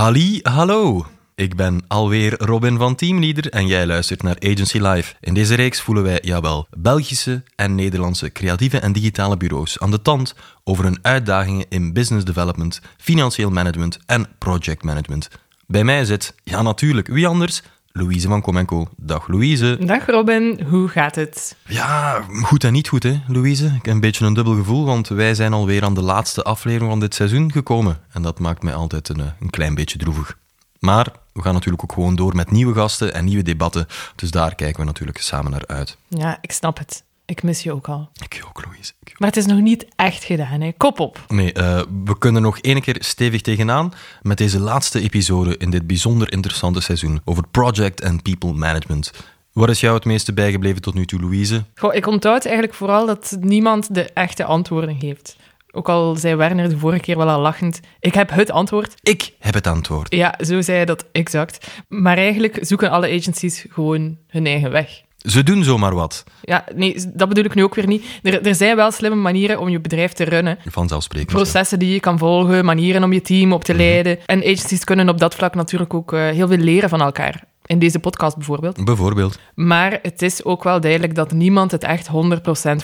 Halli, hallo. Ik ben alweer Robin van Teamleader en jij luistert naar Agency Live. In deze reeks voelen wij, jawel, Belgische en Nederlandse creatieve en digitale bureaus aan de tand over hun uitdagingen in business development, financieel management en project management. Bij mij zit, ja natuurlijk, wie anders? Louise van Comenco. Dag Louise. Dag Robin, hoe gaat het? Ja, goed en niet goed hè, Louise. Ik heb een beetje een dubbel gevoel, want wij zijn alweer aan de laatste aflevering van dit seizoen gekomen. En dat maakt mij altijd een, een klein beetje droevig. Maar we gaan natuurlijk ook gewoon door met nieuwe gasten en nieuwe debatten. Dus daar kijken we natuurlijk samen naar uit. Ja, ik snap het. Ik mis je ook al. Ik ook, Louise. Ik ook. Maar het is nog niet echt gedaan, hè? Kop op. Nee, uh, we kunnen nog één keer stevig tegenaan met deze laatste episode in dit bijzonder interessante seizoen over project en people management. Wat is jou het meeste bijgebleven tot nu toe, Louise? Goh, ik onthoud eigenlijk vooral dat niemand de echte antwoorden heeft. Ook al zei Werner de vorige keer wel al lachend, ik heb het antwoord. Ik heb het antwoord. Ja, zo zei hij dat exact. Maar eigenlijk zoeken alle agencies gewoon hun eigen weg. Ze doen zomaar wat. Ja, nee, dat bedoel ik nu ook weer niet. Er, er zijn wel slimme manieren om je bedrijf te runnen. Vanzelfsprekend. Processen die je kan volgen, manieren om je team op te Mhm. leiden. En agencies kunnen op dat vlak natuurlijk ook uh, heel veel leren van elkaar. In deze podcast bijvoorbeeld. Bijvoorbeeld. Maar het is ook wel duidelijk dat niemand het echt 100%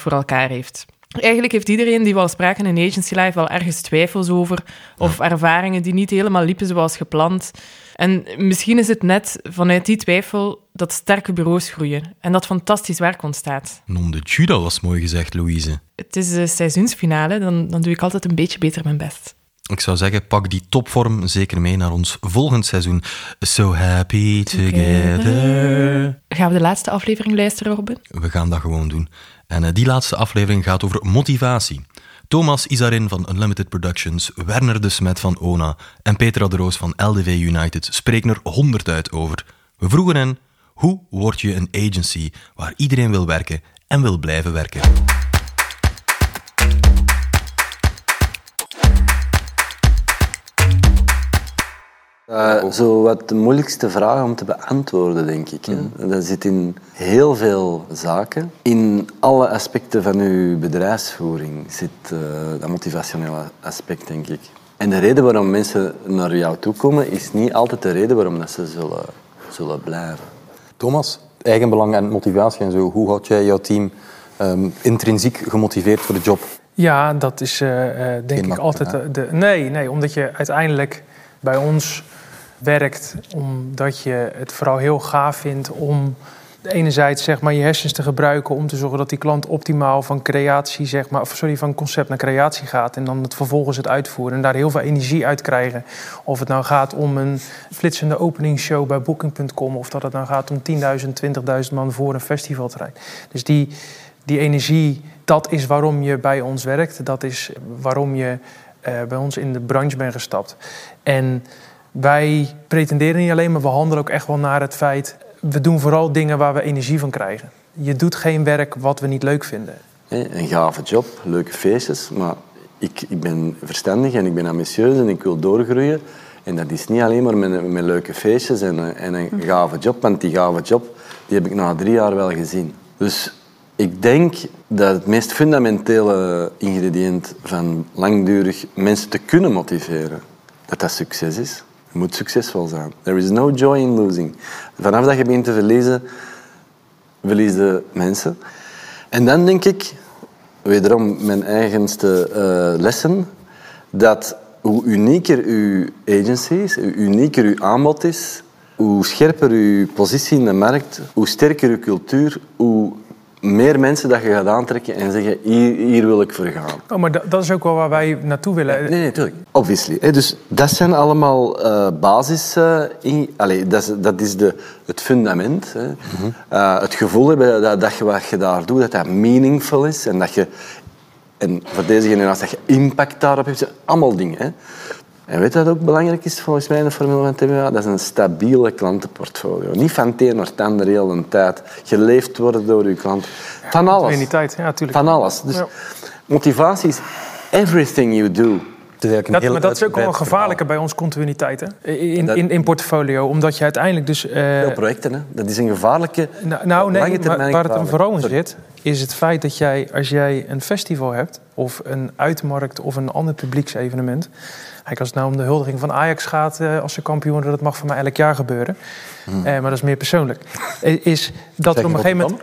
voor elkaar heeft. Eigenlijk heeft iedereen die wel spraken in Agency Life wel ergens twijfels over, of ervaringen die niet helemaal liepen zoals gepland. En misschien is het net vanuit die twijfel dat sterke bureaus groeien en dat fantastisch werk ontstaat. Nom de Juda was mooi gezegd, Louise. Het is de seizoensfinale, dan, dan doe ik altijd een beetje beter mijn best. Ik zou zeggen, pak die topvorm zeker mee naar ons volgend seizoen. So happy together. Gaan we de laatste aflevering luisteren, Robin? We gaan dat gewoon doen. En uh, die laatste aflevering gaat over motivatie. Thomas Isarin van Unlimited Productions, Werner de Smet van ONA en Petra de Roos van LDV United spreken er honderd uit over. We vroegen hen, hoe word je een agency waar iedereen wil werken en wil blijven werken? Uh, zo wat de moeilijkste vraag om te beantwoorden, denk ik. Mm. Dat zit in heel veel zaken. In alle aspecten van uw bedrijfsvoering zit uh, dat motivationele aspect, denk ik. En de reden waarom mensen naar jou toe komen, is niet altijd de reden waarom dat ze zullen, zullen blijven. Thomas, eigenbelang en motivatie en zo. Hoe houd jij jouw team um, intrinsiek gemotiveerd voor de job? Ja, dat is uh, denk Geen ik altijd de, de... Nee, nee, omdat je uiteindelijk bij ons werkt omdat je het vooral heel gaaf vindt om enerzijds zeg maar, je hersens te gebruiken om te zorgen dat die klant optimaal van creatie, zeg maar, of sorry, van concept naar creatie gaat en dan het vervolgens het uitvoeren en daar heel veel energie uit krijgen. Of het nou gaat om een flitsende openingsshow bij Booking.com of dat het nou gaat om 10.000, 20.000 man voor een festivalterrein. Dus die, die energie, dat is waarom je bij ons werkt. Dat is waarom je uh, bij ons in de branche bent gestapt. En wij pretenderen niet alleen, maar we handelen ook echt wel naar het feit... we doen vooral dingen waar we energie van krijgen. Je doet geen werk wat we niet leuk vinden. Een gave job, leuke feestjes, maar ik, ik ben verstandig en ik ben ambitieus en ik wil doorgroeien. En dat is niet alleen maar met, met leuke feestjes en, en een gave job, want die gave job die heb ik na drie jaar wel gezien. Dus ik denk dat het meest fundamentele ingrediënt van langdurig mensen te kunnen motiveren, dat dat succes is. Je moet succesvol zijn. There is no joy in losing. Vanaf dat je begint te verliezen, verlies je mensen. En dan denk ik, wederom mijn eigenste uh, lessen, dat hoe unieker uw agency is, hoe unieker uw aanbod is, hoe scherper uw positie in de markt, hoe sterker uw cultuur, hoe meer mensen dat je gaat aantrekken en zeggen, hier, hier wil ik voor gaan. Oh, maar dat is ook wel waar wij naartoe willen. Nee, nee, natuurlijk. Obviously. Dus dat zijn allemaal uh, basis... Uh, in, dat is, dat is de, het fundament. Hè. Mm -hmm. uh, het gevoel hebben dat, dat je wat je daar doet, dat dat meaningful is en dat je... En voor deze generatie, dat je impact daarop hebt. Allemaal dingen. Hè. En weet je wat ook belangrijk is volgens mij in de formule van TBA? Dat is een stabiele klantenportfolio. Niet van het een naar het ander heel een tijd. Geleefd worden door je klant. Van alles. In die tijd, ja, natuurlijk. Van alles. Dus motivatie is everything you do Dat, heel maar dat is ook wel een gevaarlijke bij ons continuïteit hè? In, in, in portfolio. Omdat je uiteindelijk dus... eh, Veel projecten, hè. Dat is een gevaarlijke... Nou, nou nee, maar waar het hem vooral in zit, is het feit dat jij, als jij een festival hebt, of een uitmarkt of een ander publieksevenement. Kijk, als het nou om de huldiging van Ajax gaat eh, als ze kampioen worden, dat mag voor mij elk jaar gebeuren. Eh, maar dat is meer persoonlijk. Is dat er op een gegeven moment.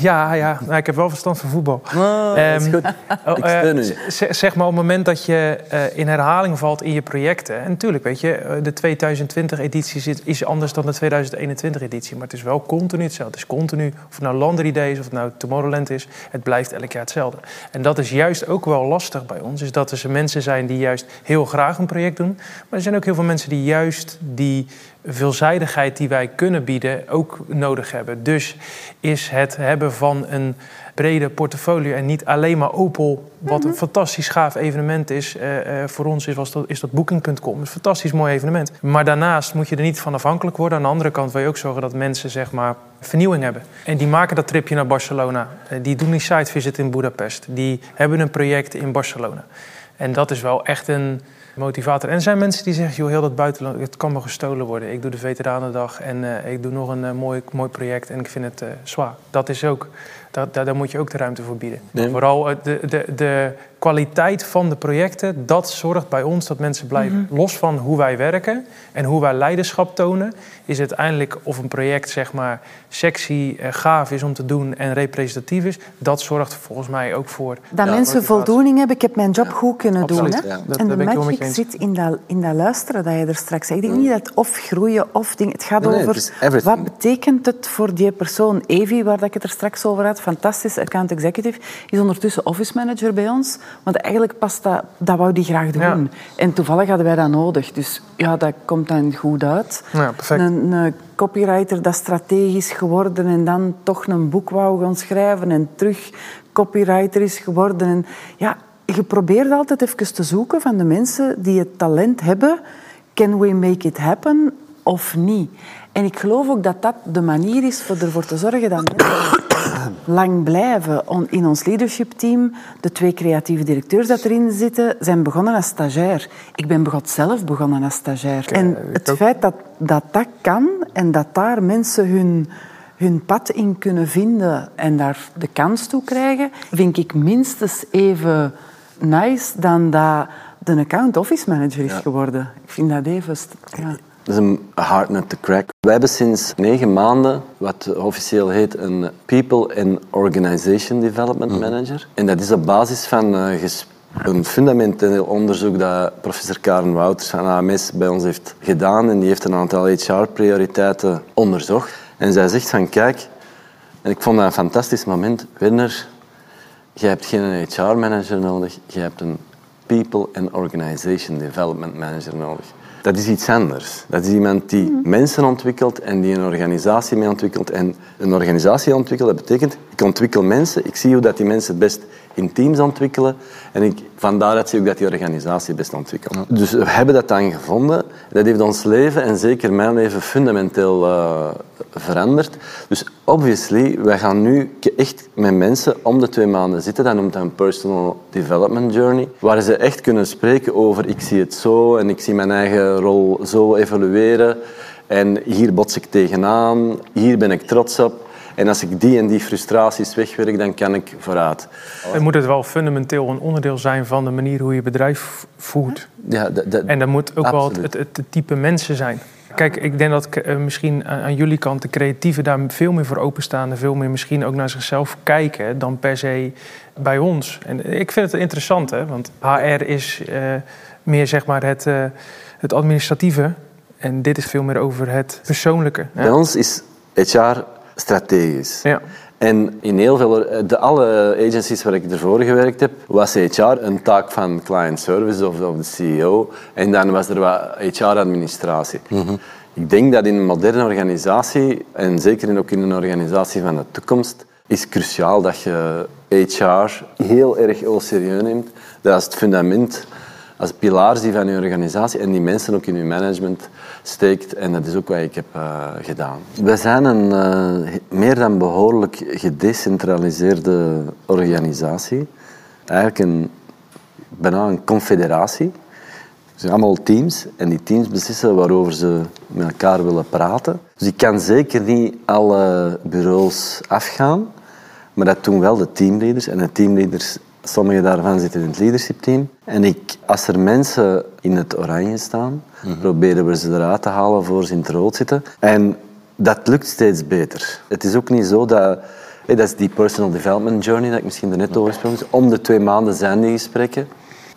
Ja, ja nou, ik heb wel verstand van voetbal. Ah, dat is Ehm, goed. Oh, Ik eh, steun u. z- zeg maar op het moment dat je eh, in herhaling valt in je projecten. En natuurlijk, weet je, eh, de 2020-editie is, is anders dan de 2021-editie. Maar het is wel continu hetzelfde. Het is continu, of het nou Landry Day is of het nou Tomorrowland is. Het blijft elk jaar hetzelfde. En dat is juist ook wel lastig bij ons. Is dat er mensen zijn die juist heel graag een project doen. Maar er zijn ook heel veel mensen die juist die veelzijdigheid die wij kunnen bieden ook nodig hebben. Dus is het hebben van een brede portfolio en niet alleen maar Opel, wat een fantastisch gaaf evenement is. eh, eh, voor ons is, was dat, is dat Booking.com, een fantastisch mooi evenement. Maar daarnaast moet je er niet van afhankelijk worden. Aan de andere kant wil je ook zorgen dat mensen zeg maar vernieuwing hebben. En die maken dat tripje naar Barcelona. Eh, die doen die site visit in Budapest. Die hebben een project in Barcelona. En dat is wel echt een motivator. En er zijn mensen die zeggen, joh, heel dat buitenland, het kan me gestolen worden. Ik doe de Veteranendag en eh, ik doe nog een eh, mooi, mooi project en ik vind het eh, zwaar. Dat is ook, dat, daar, daar moet je ook de ruimte voor bieden. Nee. Vooral de, de, de kwaliteit van de projecten, dat zorgt bij ons dat mensen blijven. Los van hoe wij werken en hoe wij leiderschap tonen, is uiteindelijk of een project zeg maar sexy, eh, gaaf is om te doen en representatief is. Dat zorgt volgens mij ook voor... Dat Ja, mensen voldoening hebben, ik heb mijn job goed kunnen Absoluut, doen. Hè? ja. Dat- en de magic zit in dat, in dat luisteren dat je er straks zegt. Ik denk niet dat of groeien of dingen... Het gaat Nee, nee, over het wat betekent het voor die persoon. Evi, waar dat ik het er straks over had, fantastisch account executive, is ondertussen office manager bij ons. Want eigenlijk past dat, dat wou die graag doen. Ja. En toevallig hadden wij dat nodig. Dus ja, dat komt dan goed uit. Ja, perfect. Een, een copywriter dat strategisch geworden en dan toch een boek wou gaan schrijven en terug copywriter is geworden. En ja, je probeert altijd even te zoeken van de mensen die het talent hebben. Can we make it happen of niet? En ik geloof ook dat dat de manier is voor ervoor te zorgen dat mensen lang blijven. In ons leadership team, de twee creatieve directeurs dat erin zitten, zijn begonnen als stagiair. Ik ben begot zelf begonnen als stagiair. En het feit dat, dat dat kan en dat daar mensen hun, hun pad in kunnen vinden en daar de kans toe krijgen, vind ik minstens even nice dan dat de account office manager is geworden. Ik vind dat even... Ja. Dat is een hard nut to crack. Wij hebben sinds negen maanden wat officieel heet een People and Organization Development Manager. En dat is op basis van eh, een fundamenteel onderzoek dat professor Karen Wouters van AMS bij ons heeft gedaan. En die heeft een aantal HR-prioriteiten onderzocht. En zij zegt van kijk, en ik vond dat een fantastisch moment, Werner, je hebt geen HR-manager nodig, je hebt een People and Organization Development Manager nodig. Dat is iets anders. Dat is iemand die mensen ontwikkelt en die een organisatie mee ontwikkelt. En een organisatie ontwikkelen, dat betekent, ik ontwikkel mensen, ik zie hoe dat die mensen het best in teams ontwikkelen. En ik, van daaruit zie ik dat die organisatie het best ontwikkelt. Dus we hebben dat dan gevonden. Dat heeft ons leven, en zeker mijn leven, fundamenteel eh, veranderd. Dus obviously, wij gaan nu echt met mensen om de twee maanden zitten. Dat noemt dat een personal development journey. Waar ze echt kunnen spreken over ik zie het zo en ik zie mijn eigen rol zo evolueren. En hier bots ik tegenaan, hier ben ik trots op. En als ik die en die frustraties wegwerk, dan kan ik vooruit. En moet het wel fundamenteel een onderdeel zijn van de manier hoe je bedrijf voert. Ja, En dat moet ook wel het, het type mensen zijn. Kijk, ik denk dat eh, misschien aan, aan jullie kant de creatieven daar veel meer voor openstaan. En veel meer misschien ook naar zichzelf kijken dan per se bij ons. En ik vind het interessant, hè, want HR is eh, meer zeg maar het, eh, het administratieve. En dit is veel meer over het persoonlijke. Bij Ja. ons is HR strategisch. Ja. En in heel veel, de, alle agencies waar ik ervoor gewerkt heb, was HR een taak van client service of, of de CEO. En dan was er wat HR-administratie. Ik denk dat in een moderne organisatie, en zeker ook in een organisatie van de toekomst, is cruciaal dat je HR heel erg serieus neemt. Dat is het fundament als pilaars die van je organisatie en die mensen ook in je management steekt. En dat is ook wat ik heb eh, gedaan. We zijn een eh, meer dan behoorlijk gedecentraliseerde organisatie. Eigenlijk een, bijna een confederatie. zijn allemaal teams en die teams beslissen waarover ze met elkaar willen praten. Dus ik kan zeker niet alle bureaus afgaan, maar dat doen wel de teamleaders. En de teamleaders, sommige daarvan zitten in het leadership team. En ik, als er mensen in het oranje staan, proberen we ze eruit te halen voor ze in het rood zitten. En dat lukt steeds beter. Het is ook niet zo dat... Dat is die personal development journey dat ik misschien net over heb. Om de twee maanden zijn die gesprekken.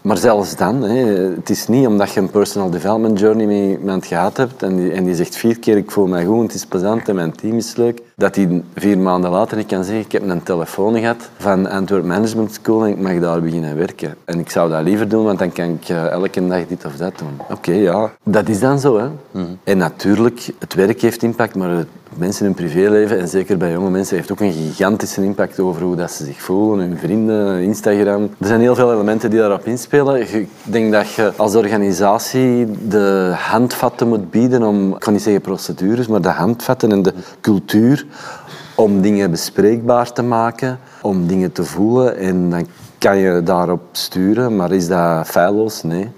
Maar zelfs dan, hè, het is niet omdat je een personal development journey met iemand gehad hebt en die, en die zegt vier keer ik voel mij goed, het is plezant en mijn team is leuk, dat die vier maanden later niet kan zeggen ik heb een telefoon gehad van Antwerp Management School en ik mag daar beginnen werken. En ik zou dat liever doen, want dan kan ik eh, elke dag dit of dat doen. Oké, ja, dat is dan zo. Hè. En natuurlijk, het werk heeft impact, maar het mensen hun privéleven, en zeker bij jonge mensen, heeft ook een gigantische impact over hoe dat ze zich voelen, hun vrienden, Instagram. Er zijn heel veel elementen die daarop inspelen. Ik denk dat je als organisatie de handvatten moet bieden om, ik kan niet zeggen procedures, maar de handvatten en de cultuur om dingen bespreekbaar te maken, om dingen te voelen. En dan kan je daarop sturen, maar is dat feilloos? Nee,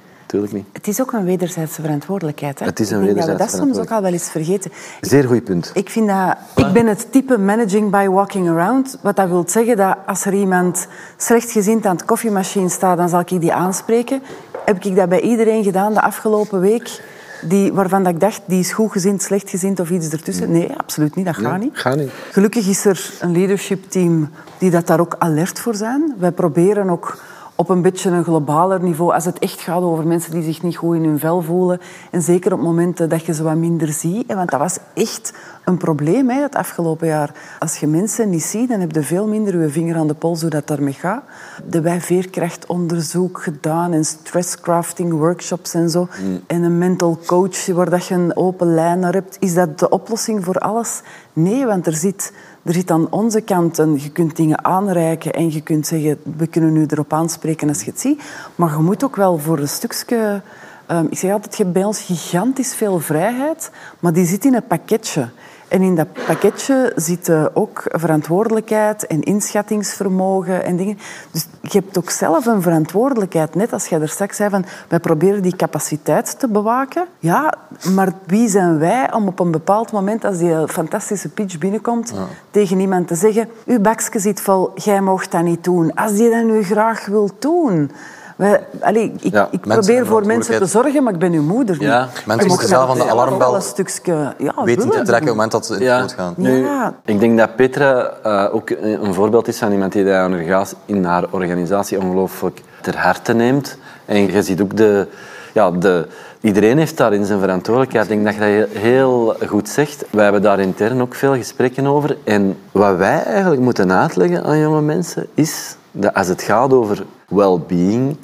niet. Het is ook een wederzijdse verantwoordelijkheid. Hè? Het is een ik denk dat we dat wederzijdse soms ook al wel eens vergeten. Zeer goed punt. Ik, vind dat, ik ben het type managing by walking around. Wat dat wil zeggen dat als er iemand slechtgezind aan het koffiemachine staat, dan zal ik die aanspreken. Heb ik dat bij iedereen gedaan de afgelopen week? Die, waarvan dat ik dacht, die is goedgezind, slechtgezind of iets ertussen. Nee, absoluut niet. Dat gaat niet. Ga niet. Gelukkig is er een leadership team die dat daar ook alert voor zijn. Wij proberen ook op een beetje een globaler niveau, als het echt gaat over mensen die zich niet goed in hun vel voelen, en zeker op momenten dat je ze wat minder ziet, want dat was echt een probleem hè, het afgelopen jaar. Als je mensen niet ziet, dan heb je veel minder je vinger aan de pols hoe dat daarmee gaat. De wij veerkrachtonderzoek gedaan en stresscrafting workshops en zo. En een mental coach waar dat je een open lijn naar hebt. Is dat de oplossing voor alles? Nee, want er zit, er zit aan onze kant een, je kunt dingen aanreiken en je kunt zeggen, we kunnen u erop aanspreken als je het ziet. Maar je moet ook wel voor een stukje... ehm, ik zeg altijd, je hebt bij ons gigantisch veel vrijheid, maar die zit in een pakketje. En in dat pakketje zit eh, ook verantwoordelijkheid en inschattingsvermogen en dingen. Dus je hebt ook zelf een verantwoordelijkheid. Net als jij er straks zei van, wij proberen die capaciteit te bewaken. Ja, maar wie zijn wij om op een bepaald moment, als die fantastische pitch binnenkomt, tegen iemand te zeggen, uw bakje zit vol, jij mocht dat niet doen. Als die dat nu graag wil doen... Wij, allee, ik, Ja, ik mensen probeer voor mensen te zorgen, maar ik ben uw moeder niet. Ja, mensen moeten zelf aan de alarmbel een stukje ja, Weten te trekken op het moment dat ze in het dood gaan. Nu, Ja. Ik denk dat Petra eh, ook een voorbeeld is van iemand die dat in haar- in haar organisatie ongelooflijk ter harte neemt. En je ziet ook de... Ja, de iedereen heeft daarin zijn verantwoordelijkheid. Ik denk dat je dat heel goed zegt. Wij hebben daar intern ook veel gesprekken over. En wat wij eigenlijk moeten uitleggen aan jonge mensen is dat als het gaat over well-being,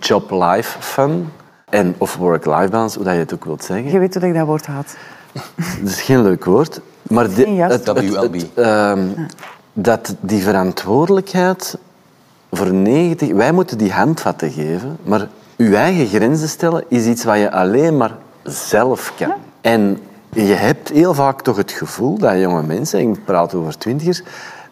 job-life fun en of work-life balance, hoe dat je het ook wilt zeggen. Je weet hoe ik dat woord haat. Dat is geen leuk woord. Maar het, het- ehm, dat die verantwoordelijkheid voor 90... Wij moeten die handvatten geven, maar uw eigen grenzen stellen is iets wat je alleen maar zelf kan. En je hebt heel vaak toch het gevoel dat jonge mensen, ik praat over twintigers,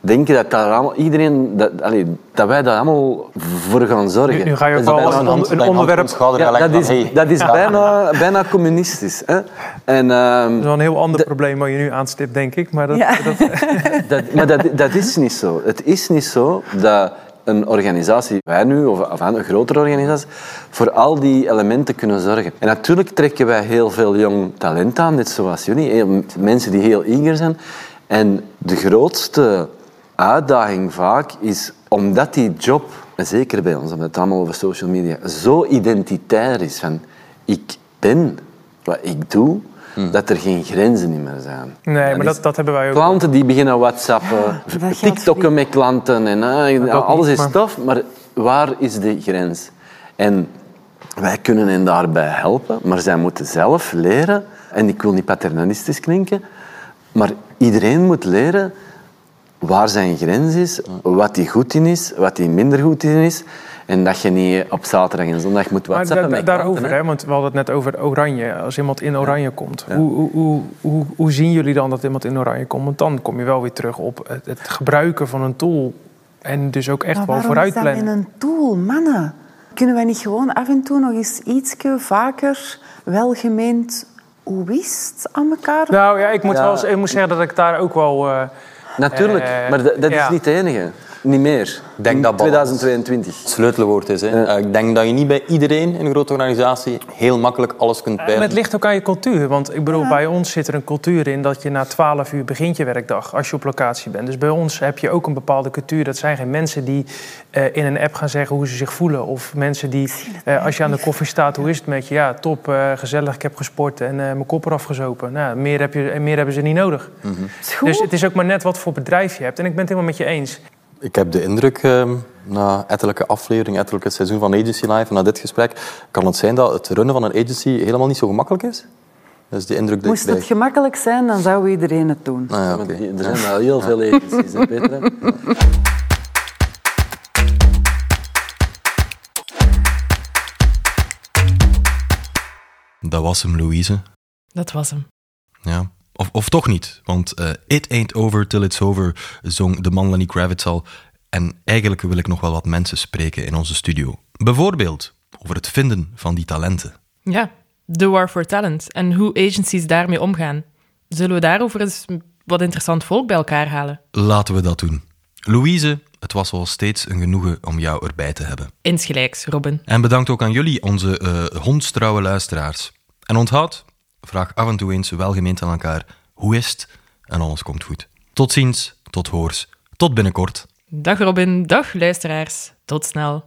denken dat, daar allemaal, iedereen, dat, allee, dat wij daar allemaal voor gaan zorgen. Nu, nu ga je ook Dat is wel bijna een, een onderwerp... ja, dat is, hey, dat is bijna, bijna communistisch. Hè? En, ehm, Dat is wel een heel ander probleem wat je nu aanstipt, denk ik. Maar dat, Ja. dat, Dat, maar dat, dat is niet zo. Het is niet zo dat een organisatie, wij nu, of, of een grotere organisatie, voor al die elementen kunnen zorgen. En natuurlijk trekken wij heel veel jong talent aan, net zoals jullie. Heel- Mensen die heel eager zijn. En de grootste uitdaging vaak is, omdat die job, en zeker bij ons, omdat het allemaal over social media, zo identitair is van ik ben wat ik doe, dat er geen grenzen meer zijn. nee, Dan maar is- dat, dat hebben wij ook. Klanten die beginnen whatsappen, tiktokken met klanten en eh, alles niet, is maar- tof, maar waar is de grens? En wij kunnen hen daarbij helpen, maar zij moeten zelf leren, en ik wil niet paternalistisch klinken, maar iedereen moet leren waar zijn grens is, wat hij goed in is, wat hij minder goed in is, en dat je niet op zaterdag en zondag moet Maar whatsappen da- met daarover, hè, want we hadden het net over oranje. Als iemand in oranje komt, hoe, hoe, hoe, hoe, hoe zien jullie dan dat iemand in oranje komt? Want dan kom je wel weer terug op het, het gebruiken van een tool. En dus ook echt Maar wel vooruit plannen. in een tool, mannen? Kunnen wij niet gewoon af en toe nog eens ietsje vaker welgemeend hoe wist aan elkaar? Nou ja, ik moet, Ja. wel, eens- ik moet zeggen dat ik daar ook wel... Natuurlijk, Eh, maar dat, is niet het enige. Niet meer. denk In dat balans- 2022. Het sleutelwoord is. Hè. Eh, Ik denk dat je niet bij iedereen in een grote organisatie heel makkelijk alles kunt En peilen. het ligt ook aan je cultuur. Want ik bedoel, bij ons zit er een cultuur in dat je na 12 uur begint je werkdag als je op locatie bent. Dus bij ons heb je ook een bepaalde cultuur. Dat zijn geen mensen die eh, in een app gaan zeggen hoe ze zich voelen. Of mensen die, eh, als je aan de koffie staat, hoe is het met je? Ja, top, eh, gezellig, ik heb gesport en eh, mijn kop eraf gezopen. Nou, meer, heb je, meer hebben ze niet nodig. Goed. Dus het is ook maar net wat voor bedrijf je hebt. En ik ben het helemaal met je eens. Ik heb de indruk, eh, na ettelijke afleveringen, ettelijke seizoen van Agency Live, en na dit gesprek, kan het zijn dat het runnen van een agency helemaal niet zo gemakkelijk is? Dat is de indruk die Moest ik het gemakkelijk zijn, dan zou iedereen het doen. Ah, ja, Er zijn wel heel veel agencies, hè, Peter. Dat was hem, Louise. Dat was hem. Ja. Of, of toch niet, want eh, It Ain't Over Till It's Over zong de man Lenny Kravitz al. En eigenlijk wil ik nog wel wat mensen spreken in onze studio. Bijvoorbeeld over het vinden van die talenten. Ja, de war for talent en hoe agencies daarmee omgaan. Zullen we daarover eens wat interessant volk bij elkaar halen? Laten we dat doen. Louise, het was zoals steeds een genoegen om jou erbij te hebben. Insgelijks, Robin. En bedankt ook aan jullie, onze eh hondstrouwe luisteraars. En onthoud, vraag af en toe eens welgemeend aan elkaar hoe is het en alles komt goed. Tot ziens, tot hoors, tot binnenkort. Dag Robin, dag luisteraars. Tot snel.